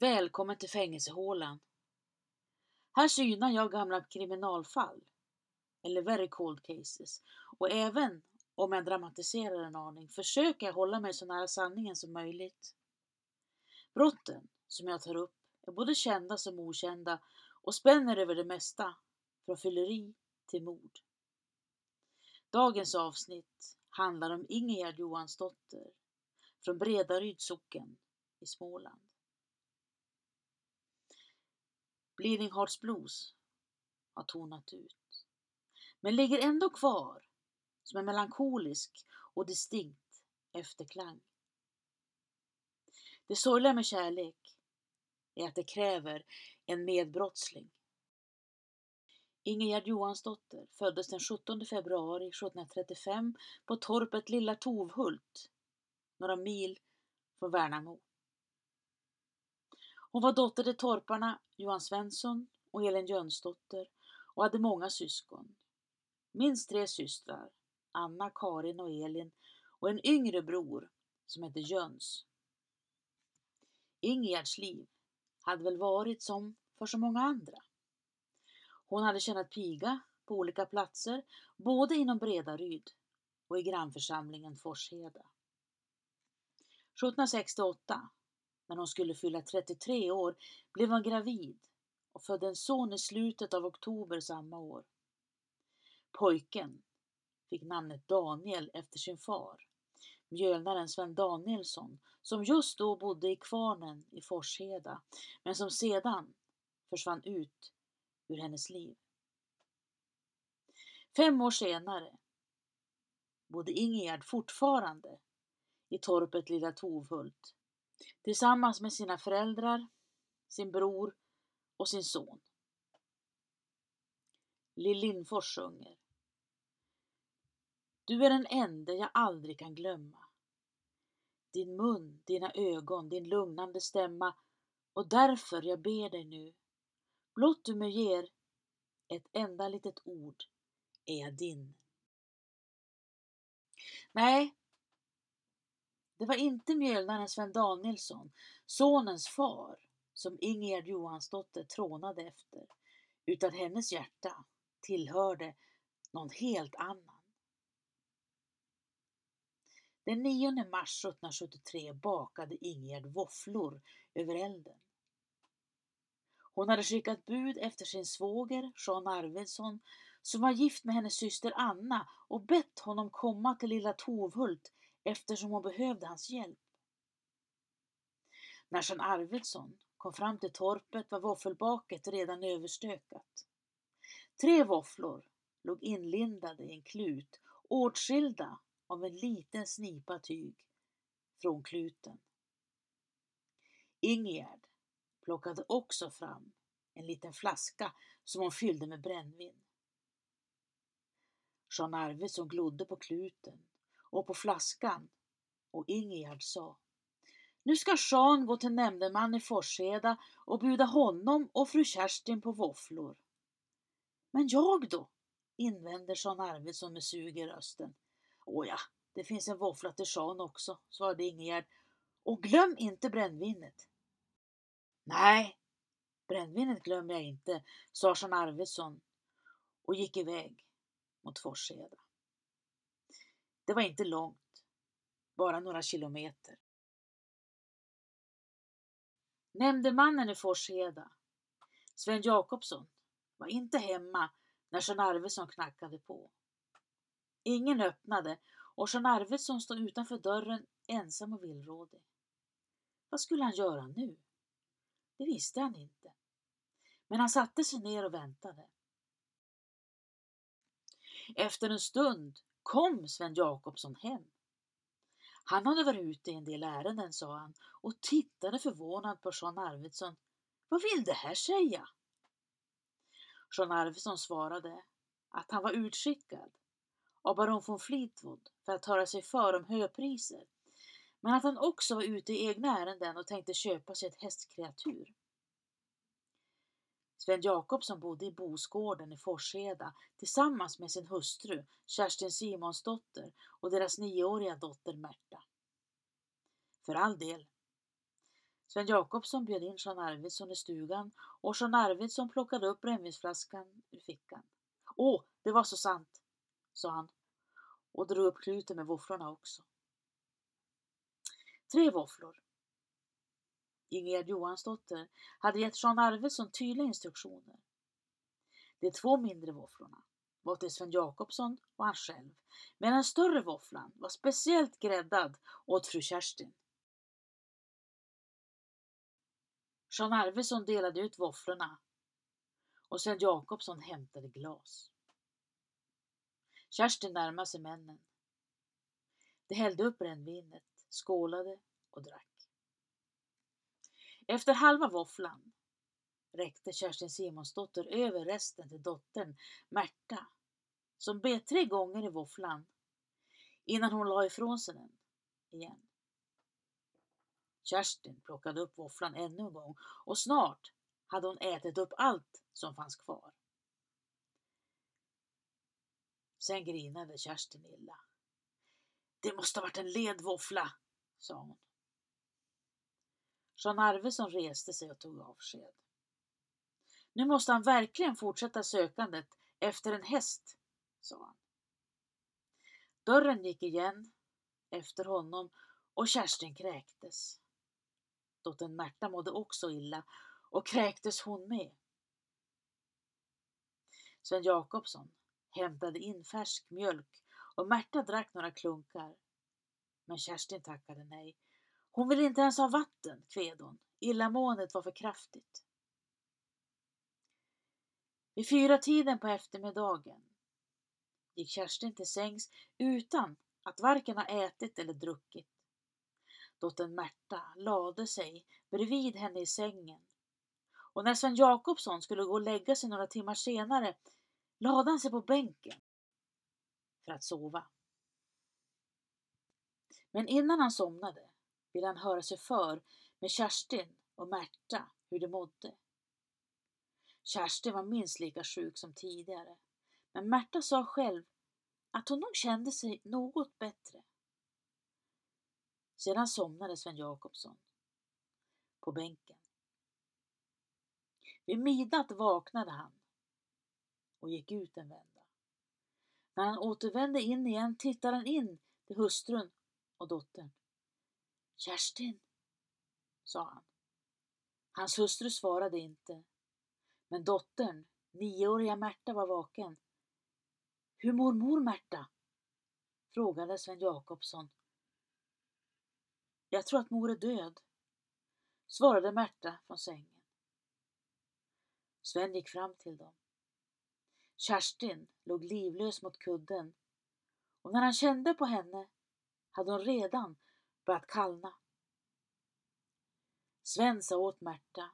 Välkommen till fängelsehålan. Här synar jag gamla kriminalfall, eller very cold cases, och även om jag dramatiserar en aning försöker jag hålla mig så nära sanningen som möjligt. Brotten som jag tar upp är både kända som okända och spänner över det mesta, från fylleri till mord. Dagens avsnitt handlar om Ingegerd Johansdotter från Bredaryds socken i Småland. Bleeding Hearts Blues har tonat ut, men ligger ändå kvar som en melankolisk och distinkt efterklang. Det sorgliga med kärlek är att det kräver en medbrottsling. Ingegerd Johansdotter föddes den 17 februari 1735 på torpet Lilla Tovhult, några mil från Värnamo. Hon var dotter till torparna Johan Svensson och Elin Jönsdotter och hade många syskon. Minst tre systrar, Anna, Karin och Elin och en yngre bror som hette Jöns. Ingegärds liv hade väl varit som för så många andra. Hon hade tjänat piga på olika platser, både inom Bredaryd och i grannförsamlingen Forsheda. 1768, när hon skulle fylla 33 år, blev hon gravid och födde en son i slutet av oktober samma år. Pojken fick namnet Daniel efter sin far, mjölnaren Sven Danielsson, som just då bodde i kvarnen i Forsheda, men som sedan försvann ut ur hennes liv. Fem år senare bodde Ingegerd fortfarande i torpet Lilla Tovhult tillsammans med sina föräldrar, sin bror och sin son. Lill Lindfors sjunger. Du är den enda jag aldrig kan glömma. Din mun, dina ögon, din lugnande stämma och därför jag ber dig nu. Blott du mig ger ett enda litet ord är jag din. Nej, det var inte mjölnaren Sven Danielsson, sonens far, som Ingegerd Johansdotter trånade efter, utan hennes hjärta tillhörde någon helt annan. Den 9 mars 1773 bakade Ingegerd våfflor över elden. Hon hade skickat bud efter sin svåger Jean Arvidsson som var gift med hennes syster Anna och bett honom komma till lilla Tovhult eftersom hon behövde hans hjälp. När Jean Arvidsson kom fram till torpet var våffelbaket redan överstökat. Tre våfflor låg inlindade i en klut, åtskilda av en liten snipa tyg från kluten. Ingegärd plockade också fram en liten flaska som hon fyllde med brännvin. Jean Arvidsson glodde på kluten och på flaskan och Ingegärd sa Nu ska Jean gå till nämndeman i Forsheda och bjuda honom och fru Kerstin på våfflor. Men jag då? invänder Jean Arvidsson med sug i rösten. Åja, det finns en våffla till Jean också, svarade Ingegärd. Och glöm inte brännvinet. Nej, brännvinet glömmer jag inte, sa Jean Arvidsson och gick iväg mot Forsheda. Det var inte långt, bara några kilometer. Nämndemannen i Forsheda, Sven Jakobsson, var inte hemma när Jean Arvidsson knackade på. Ingen öppnade och Jean Arvidsson stod utanför dörren ensam och villrådig. Vad skulle han göra nu? Det visste han inte. Men han satte sig ner och väntade. Efter en stund kom Sven Jakobsson hem. Han hade varit ute i en del ärenden, sa han och tittade förvånad på Jean Arvidsson. Vad vill det här säga? Jean Arvidsson svarade att han var utskickad av baron von Fleetwood för att höra sig för om höpriser, men att han också var ute i egna ärenden och tänkte köpa sig ett hästkreatur. Sven Jakobsson bodde i Bosgården i Forsheda tillsammans med sin hustru Kerstin Simonsdotter och deras nioåriga dotter Märta. För all del. Sven Jakobsson bjöd in Jean Arvidsson i stugan och Jean Arvidsson plockade upp brännvinsflaskan ur fickan. Åh, det var så sant, sa han och drog upp kluten med våfflorna också. Tre våfflor. Ingegerd Johansdotter hade gett Jean Arvidsson tydliga instruktioner. De två mindre våfflorna var till Sven Jakobsson och han själv, men den större våfflan var speciellt gräddad åt fru Kerstin. Jean Arvidsson delade ut våfflorna och Sven Jakobsson hämtade glas. Kerstin närmade sig männen. De hällde upp brännvinet, skålade och drack. Efter halva våfflan räckte Kerstin Simonsdotter över resten till dottern Märta som bet tre gånger i våfflan innan hon la ifrån sig den igen. Kerstin plockade upp våfflan ännu en gång och snart hade hon ätit upp allt som fanns kvar. Sen grinade Kerstin illa. Det måste ha varit en ledvåffla, sa hon. Jean Arvidsson reste sig och tog avsked. Nu måste han verkligen fortsätta sökandet efter en häst, sa han. Dörren gick igen efter honom och Kerstin kräktes. Dottern Märta mådde också illa och kräktes hon med. Sven Jakobsson hämtade in färsk mjölk och Märta drack några klunkar. Men Kerstin tackade nej. Hon ville inte ens ha vatten, kved hon. Illamåendet var för kraftigt. Vid fyra tiden på eftermiddagen gick Kerstin till sängs utan att varken ha ätit eller druckit. Dottern Märta lade sig bredvid henne i sängen och när Sven Jakobsson skulle gå och lägga sig några timmar senare lade han sig på bänken för att sova. Men innan han somnade ville han höra sig för med Kerstin och Märta hur de mådde. Kerstin var minst lika sjuk som tidigare, men Märta sa själv att hon nog kände sig något bättre. Sedan somnade Sven Jakobsson på bänken. Vid midnatt vaknade han och gick ut en vända. När han återvände in igen tittade han in till hustrun och dottern. Kerstin, sa han. Hans hustru svarade inte, men dottern, nioåriga Märta, var vaken. Hur mår mor Märta? frågade Sven Jakobsson. Jag tror att mor är död, svarade Märta från sängen. Sven gick fram till dem. Kerstin låg livlös mot kudden och när han kände på henne hade hon redan börjat kallna. Sven sa åt Märta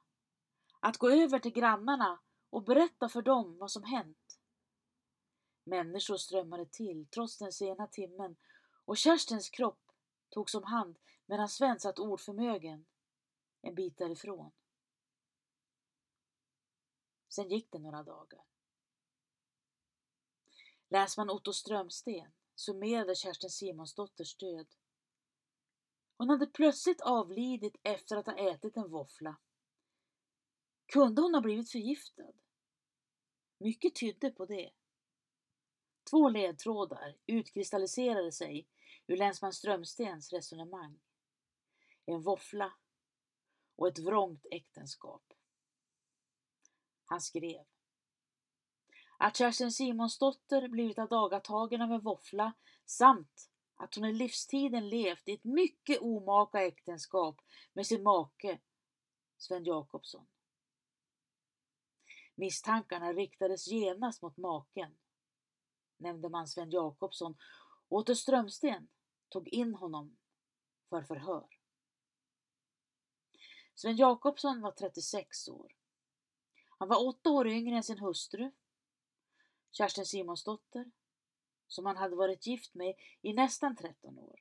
att gå över till grannarna och berätta för dem vad som hänt. Människor strömmade till trots den sena timmen och Kerstins kropp togs om hand medan Sven satt ordförmögen en bit därifrån. Sen gick det några dagar. Läsman Otto Strömsten summerade Kerstin Simonsdotters död. Hon hade plötsligt avlidit efter att ha ätit en våffla. Kunde hon ha blivit förgiftad? Mycket tydde på det. Två ledtrådar utkristalliserade sig ur länsman Strömstens resonemang. En våffla och ett vrångt äktenskap. Han skrev att Kerstin Simonsdotter blivit adagatagen av en våffla samt att hon i livstiden levt i ett mycket omaka äktenskap med sin make Sven Jakobsson. Misstankarna riktades genast mot maken, nämnde man Sven Jakobsson, och Åter Strömsten tog in honom för förhör. Sven Jakobsson var 36 år. Han var åtta år yngre än sin hustru, Kerstin Simonsdotter, som han hade varit gift med i nästan 13 år.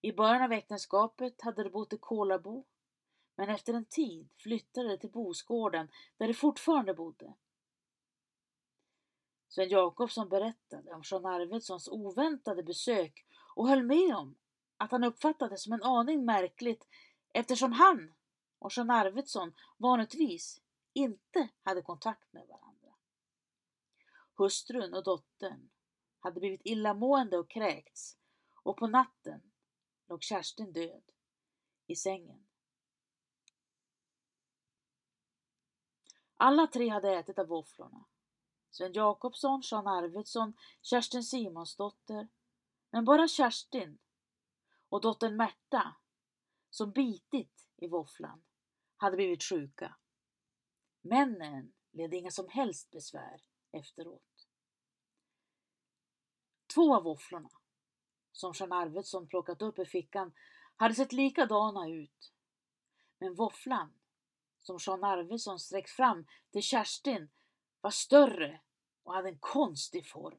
I början av äktenskapet hade de bott i Kolabo, men efter en tid flyttade de till Bosgården där de fortfarande bodde. Sven Jakobsson berättade om Jean Arvidssons oväntade besök och höll med om att han uppfattade det som en aning märkligt eftersom han och Jean Arvidsson vanligtvis inte hade kontakt med varandra. Hustrun och dottern hade blivit illamående och kräkts och på natten låg Kerstin död i sängen. Alla tre hade ätit av våfflorna. Sven Jakobsson, Jean Arvidsson, Kerstin Simonsdotter. Men bara Kerstin och dottern Märta, som bitit i våfflan, hade blivit sjuka. Männen led inga som helst besvär efteråt. Två av våfflorna, som Jean Arvidsson plockat upp i fickan, hade sett likadana ut. Men våfflan som Jean Arvidsson sträckt fram till Kerstin var större och hade en konstig form.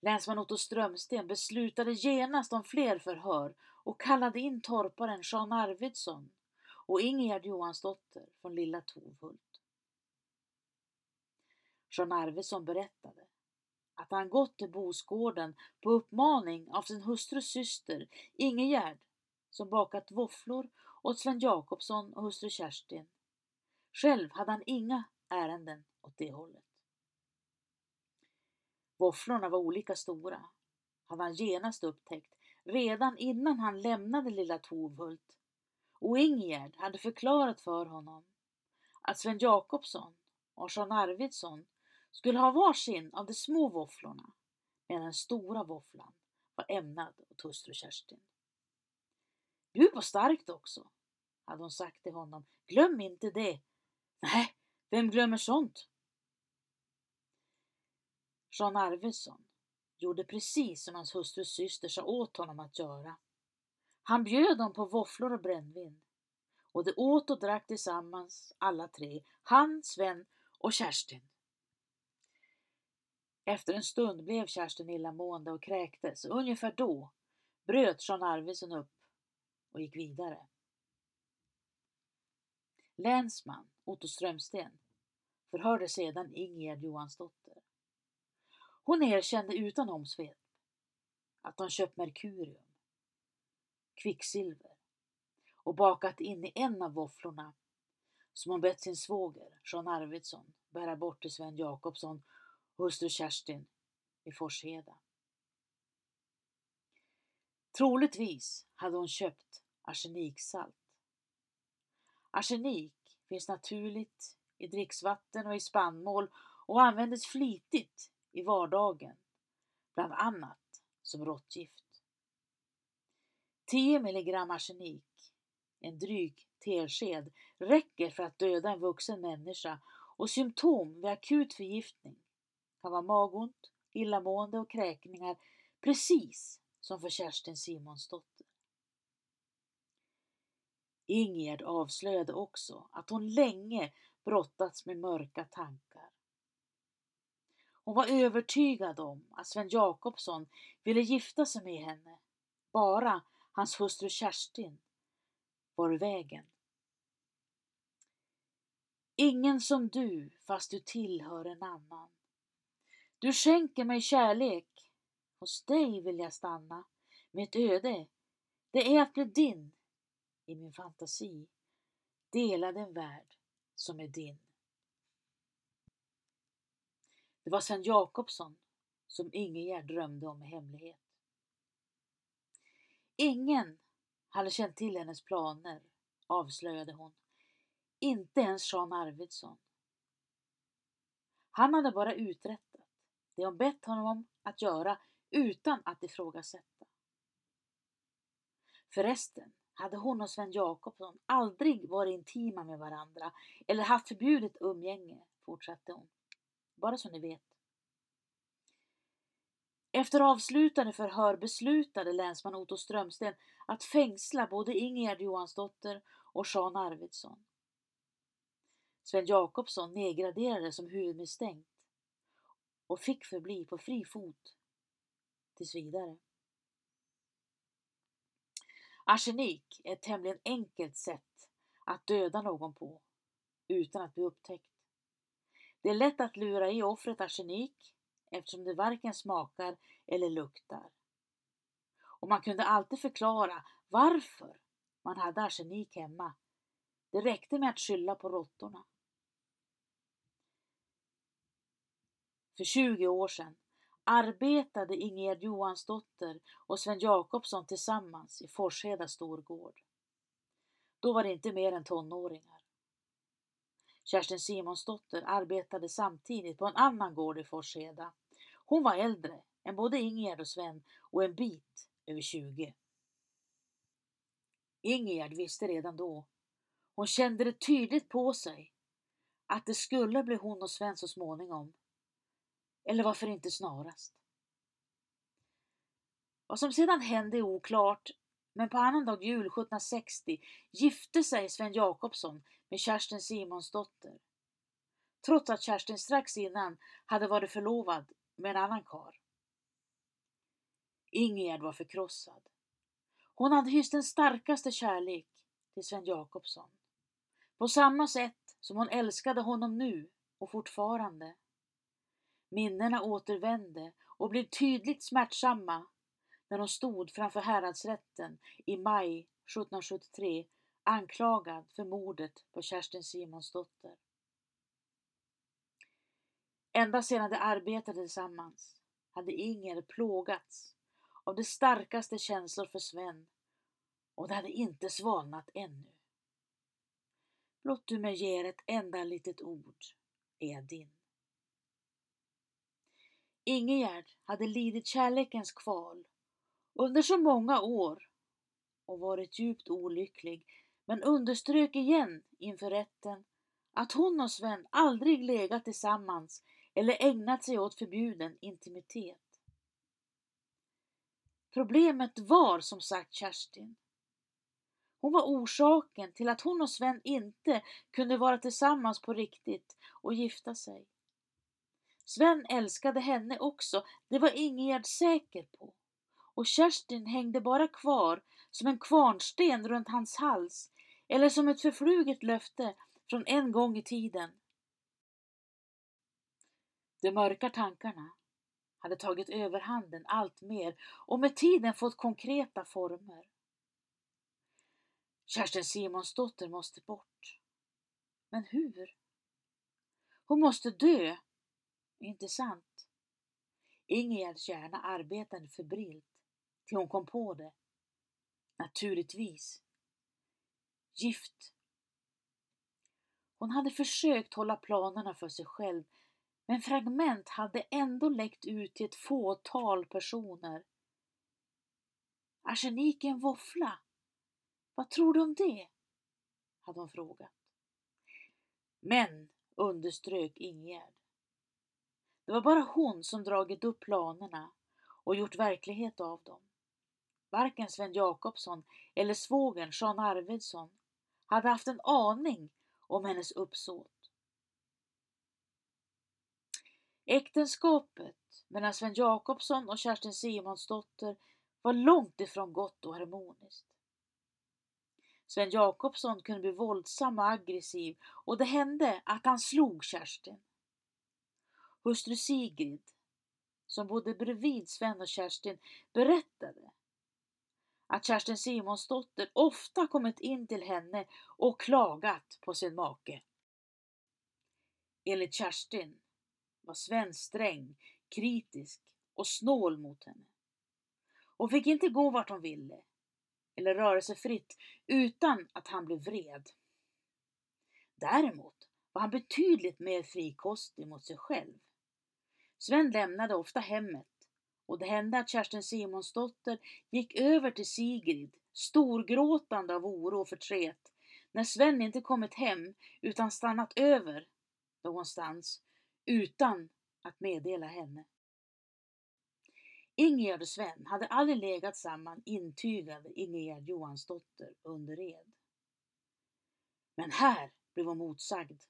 Länsman Otto Strömsten beslutade genast om fler förhör och kallade in torparen Jean Arvidsson och Ingegerd Johansdotter från Lilla Tovhult. Jean Arvidsson berättade att han gått till Bosgården på uppmaning av sin hustrus syster Ingegerd som bakat våfflor åt Sven Jakobsson och hustru Kerstin. Själv hade han inga ärenden åt det hållet. Våfflorna var olika stora, hade han genast upptäckt redan innan han lämnade lilla Tovhult och Ingegerd hade förklarat för honom att Sven Jakobsson och Jean Arvidsson skulle ha varsin av de små våfflorna medan den stora våfflan var ämnad åt hustru Kerstin. Bjud på starkt också, hade hon sagt till honom. Glöm inte det. Nej, vem glömmer sånt? Jean Arvidsson gjorde precis som hans hustrus syster sa åt honom att göra. Han bjöd dem på våfflor och brännvin. Och de åt och drack tillsammans, alla tre, han, Sven och Kerstin. Efter en stund blev Kerstin illamående och kräktes ungefär då bröt Jean Arvidsson upp och gick vidare. Länsman Otto Strömsten förhörde sedan Ingegerd Johansdotter. Hon erkände utan omsvep att hon köpt merkurium, kvicksilver och bakat in i en av våfflorna som hon bett sin svåger Jean Arvidsson bära bort till Sven Jakobsson hustru Kerstin i Forsheda. Troligtvis hade hon köpt arseniksalt. Arsenik finns naturligt i dricksvatten och i spannmål och användes flitigt i vardagen, bland annat som råttgift. 10 milligram arsenik, en dryg tesked, räcker för att döda en vuxen människa och symptom vid akut förgiftning kan vara magont, illamående och kräkningar precis som för Kerstin Simonsdotter. Ingegerd avslöjade också att hon länge brottats med mörka tankar. Hon var övertygad om att Sven Jakobsson ville gifta sig med henne, bara hans hustru Kerstin var i vägen. Ingen som du, fast du tillhör en annan. Du skänker mig kärlek, hos dig vill jag stanna. Mitt öde, det är att bli din i min fantasi. Dela den värld som är din. Det var Sven Jakobsson som Ingegerd drömde om i hemlighet. Ingen hade känt till hennes planer, avslöjade hon. Inte ens Jean Arvidsson. Han hade bara utrett det hon bett honom om att göra utan att ifrågasätta. Förresten hade hon och Sven Jakobsson aldrig varit intima med varandra eller haft förbjudet umgänge, fortsatte hon. Bara så ni vet. Efter avslutade förhör beslutade länsman Otto Strömsten att fängsla både Ingegerd Johansdotter och Jean Arvidsson. Sven Jakobsson nedgraderades som huvudmisstänkt och fick förbli på fri fot tills vidare. Arsenik är ett tämligen enkelt sätt att döda någon på utan att bli upptäckt. Det är lätt att lura i offret arsenik eftersom det varken smakar eller luktar. och man kunde alltid förklara varför man hade arsenik hemma. Det räckte med att skylla på råttorna. För 20 år sedan arbetade Ingegerd Johansdotter och Sven Jakobsson tillsammans i Forsheda storgård. Då var det inte mer än tonåringar. Kerstin Simonsdotter arbetade samtidigt på en annan gård i Forsheda. Hon var äldre än både Ingegerd och Sven och en bit över 20. Ingegerd visste redan då, hon kände det tydligt på sig, att det skulle bli hon och Sven så småningom. Eller varför inte snarast? Vad som sedan hände är oklart, men på annandag jul 1760 gifte sig Sven Jakobsson med Kerstin Simonsdotter. Trots att Kerstin strax innan hade varit förlovad med en annan kar. Ingegerd var förkrossad. Hon hade hyst den starkaste kärlek till Sven Jakobsson. På samma sätt som hon älskade honom nu och fortfarande. Minnena återvände och blev tydligt smärtsamma när hon stod framför häradsrätten i maj 1773 anklagad för mordet på Kerstin Simonsdotter. Ända sedan de arbetade tillsammans hade Inger plågats av de starkaste känslor för Sven och det hade inte svalnat ännu. Låt du mig ge er ett enda litet ord, är jag din. Ingegerd hade lidit kärlekens kval under så många år och varit djupt olycklig men underströk igen inför rätten att hon och Sven aldrig legat tillsammans eller ägnat sig åt förbjuden intimitet. Problemet var som sagt Kerstin. Hon var orsaken till att hon och Sven inte kunde vara tillsammans på riktigt och gifta sig. Sven älskade henne också, det var Ingegerd säker på. Och Kerstin hängde bara kvar som en kvarnsten runt hans hals eller som ett förfluget löfte från en gång i tiden. De mörka tankarna hade tagit överhanden allt mer och med tiden fått konkreta former. Kerstin Simonsdotter måste bort. Men hur? Hon måste dö. Inte sant? Ingegärds hjärna arbetade febrilt till hon kom på det. Naturligtvis. Gift. Hon hade försökt hålla planerna för sig själv men fragment hade ändå läckt ut till ett fåtal personer. Arsenik i en våffla? Vad tror du om det? hade hon frågat. Men, underströk Ingegärd. Det var bara hon som dragit upp planerna och gjort verklighet av dem. Varken Sven Jakobsson eller svågern Jean Arvidsson hade haft en aning om hennes uppsåt. Äktenskapet mellan Sven Jakobsson och Kerstin Simonsdotter var långt ifrån gott och harmoniskt. Sven Jakobsson kunde bli våldsam och aggressiv och det hände att han slog Kerstin. Hustru Sigrid, som bodde bredvid Sven och Kerstin, berättade att Kerstin Simonsdotter ofta kommit in till henne och klagat på sin make. Enligt Kerstin var Sven sträng, kritisk och snål mot henne. Hon fick inte gå vart hon ville eller röra sig fritt utan att han blev vred. Däremot var han betydligt mer frikostig mot sig själv. Sven lämnade ofta hemmet och det hände att Kerstin Simonsdotter gick över till Sigrid storgråtande av oro och förtret när Sven inte kommit hem utan stannat över någonstans utan att meddela henne. Ingegerd och Sven hade aldrig legat samman, intygade Ingegerd Johansdotter under ed. Men här blev hon motsagd.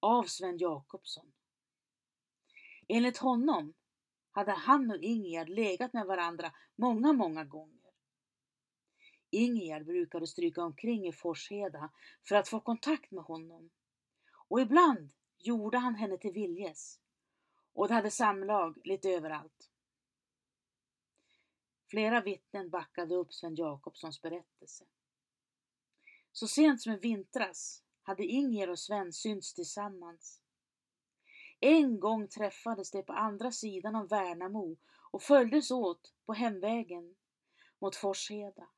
Av Sven Jakobsson. Enligt honom hade han och Ingegerd legat med varandra många, många gånger. Ingegerd brukade stryka omkring i Forsheda för att få kontakt med honom och ibland gjorde han henne till viljes och de hade samlag lite överallt. Flera vittnen backade upp Sven Jakobssons berättelse. Så sent som i vintras hade Inger och Sven synts tillsammans. En gång träffades de på andra sidan om Värnamo och följdes åt på hemvägen mot Forsheda.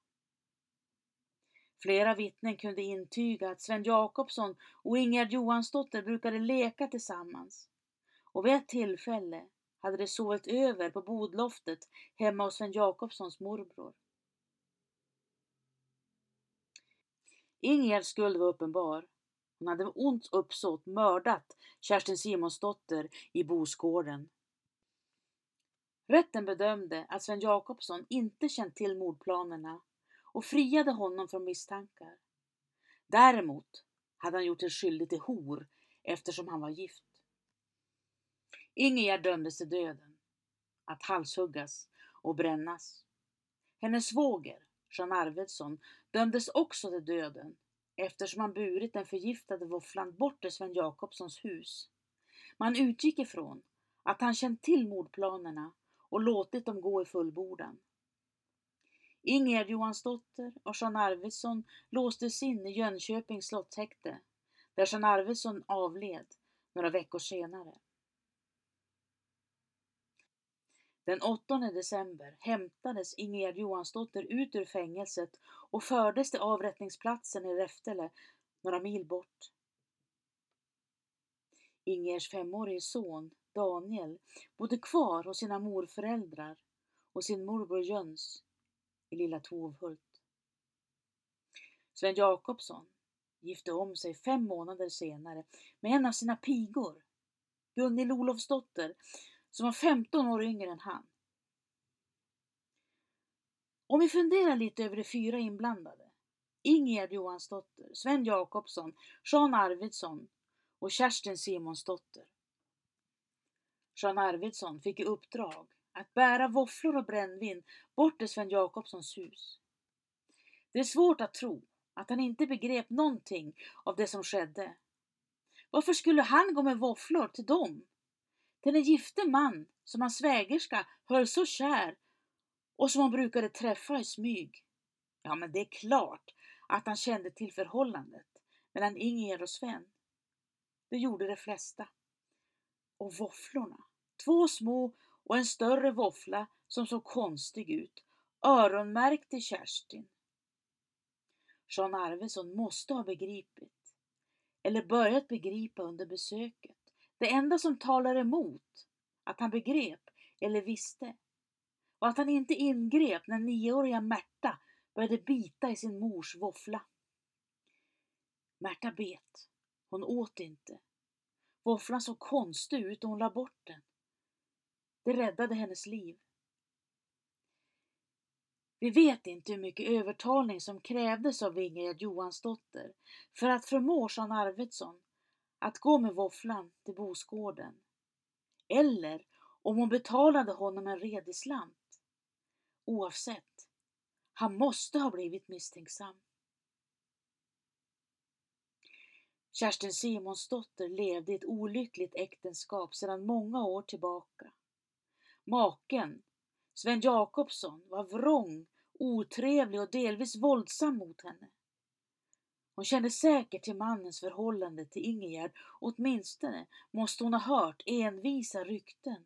Flera vittnen kunde intyga att Sven Jakobsson och Ingegerd Johansdotter brukade leka tillsammans. Och vid ett tillfälle hade de sovit över på bodloftet hemma hos Sven Jakobssons morbror. Ingegärds skuld var uppenbar. Hon hade med ont uppsåt mördat Kerstin Simonsdotter i Bosgården. Rätten bedömde att Sven Jakobsson inte känt till mordplanerna och friade honom från misstankar. Däremot hade han gjort sig skyldig till hor eftersom han var gift. Ingegerd dömdes till döden, att halshuggas och brännas. Hennes svåger, Jean Arvidsson, dömdes också till döden eftersom han burit den förgiftade våfflan bort till Sven Jakobssons hus. Man utgick ifrån att han känt till mordplanerna och låtit dem gå i fullbordan. Ingegerd Johansdotter och Jean Arvidsson låstes in i Jönköpings slottshäkte där Jean Arvidsson avled några veckor senare. Den 8 december hämtades Ingegerd Johansdotter ut ur fängelset och fördes till avrättningsplatsen i Räftele, några mil bort. Ingers femårige son, Daniel, bodde kvar hos sina morföräldrar och sin morbror Jöns i lilla Tovhult. Sven Jakobsson gifte om sig fem månader senare med en av sina pigor, Gunhild Olofsdotter, som var 15 år yngre än han. Om vi funderar lite över de fyra inblandade, Ingegerd Johansdotter, Sven Jakobsson, Jean Arvidsson och Kerstin Simonsdotter. Jean Arvidsson fick i uppdrag att bära våfflor och brännvin bort till Sven Jakobssons hus. Det är svårt att tro att han inte begrep någonting av det som skedde. Varför skulle han gå med våfflor till dem? Till en gifte man som hans svägerska höll så kär och som hon brukade träffa i smyg. Ja, men det är klart att han kände till förhållandet mellan Ingegerd och Sven. Det gjorde de flesta. Och våfflorna, två små och en större våffla som såg konstig ut, öronmärkt Kerstin. Jean Arvidsson måste ha begripit, eller börjat begripa under besöket. Det enda som talar emot att han begrep eller visste och att han inte ingrep när nioåriga Märta började bita i sin mors våffla. Märta bet. Hon åt inte. Våfflan såg konstig ut och hon la bort den. Det räddade hennes liv. Vi vet inte hur mycket övertalning som krävdes av Ingegerd Johansdotter för att förmå Jean Arvidsson att gå med våfflan till Bosgården. Eller om hon betalade honom en redig slant. Oavsett, han måste ha blivit misstänksam. Kerstin Simonsdotter levde i ett olyckligt äktenskap sedan många år tillbaka. Maken, Sven Jakobsson, var vrång, otrevlig och delvis våldsam mot henne. Hon kände säkert till mannens förhållande till Ingegerd, åtminstone måste hon ha hört envisa rykten.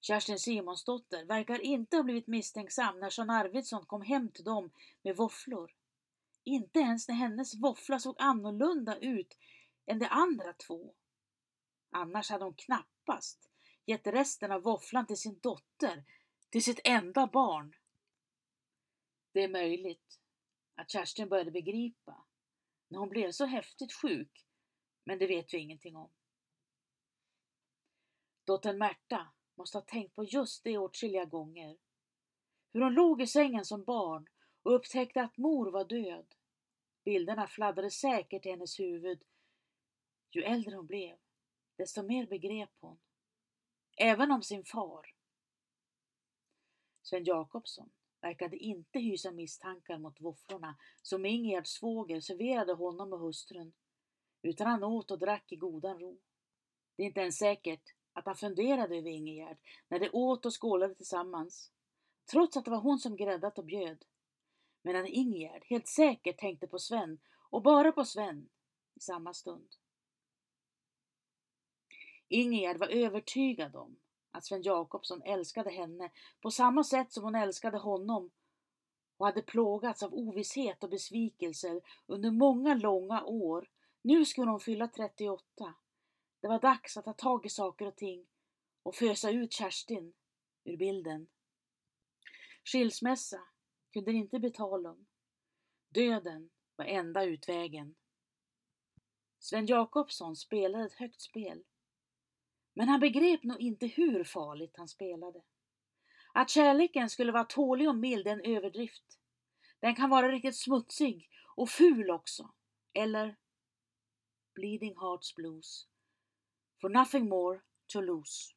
Kerstin Simonsdotter verkar inte ha blivit misstänksam när Jean Arvidsson kom hem till dem med våfflor. Inte ens när hennes våffla såg annorlunda ut än de andra två. Annars hade hon knappast gett resten av våfflan till sin dotter, till sitt enda barn. Det är möjligt att Kerstin började begripa när hon blev så häftigt sjuk, men det vet vi ingenting om. Dottern Märta måste ha tänkt på just det åtskilliga gånger. Hur hon låg i sängen som barn och upptäckte att mor var död. Bilderna fladdrade säkert i hennes huvud. Ju äldre hon blev, desto mer begrep hon. Även om sin far. Sven Jakobsson verkade inte hysa misstankar mot våfflorna som Ingegärds svåger serverade honom och hustrun, utan han åt och drack i godan ro. Det är inte ens säkert att han funderade över Ingegärd när de åt och skålade tillsammans. trots att det var hon som gräddat och bjöd. Medan Ingegärd helt säkert tänkte på Sven och bara på Sven i samma stund. Ingegärd var övertygad om Alltså, att Sven Jakobsson älskade henne på samma sätt som hon älskade honom och hade plågats av ovisshet och besvikelser under många långa år. Nu skulle hon fylla 38. Det var dags att ta tag i saker och ting och fösa ut Kerstin ur bilden. Skilsmässa kunde det inte bli tal om. Döden var enda utvägen. Sven Jakobsson spelade ett högt spel. Men han begrep nog inte hur farligt han spelade. Att kärleken skulle vara tålig och mild är en överdrift. Den kan vara riktigt smutsig och ful också. Eller Bleeding Hearts Blues. For nothing more to lose.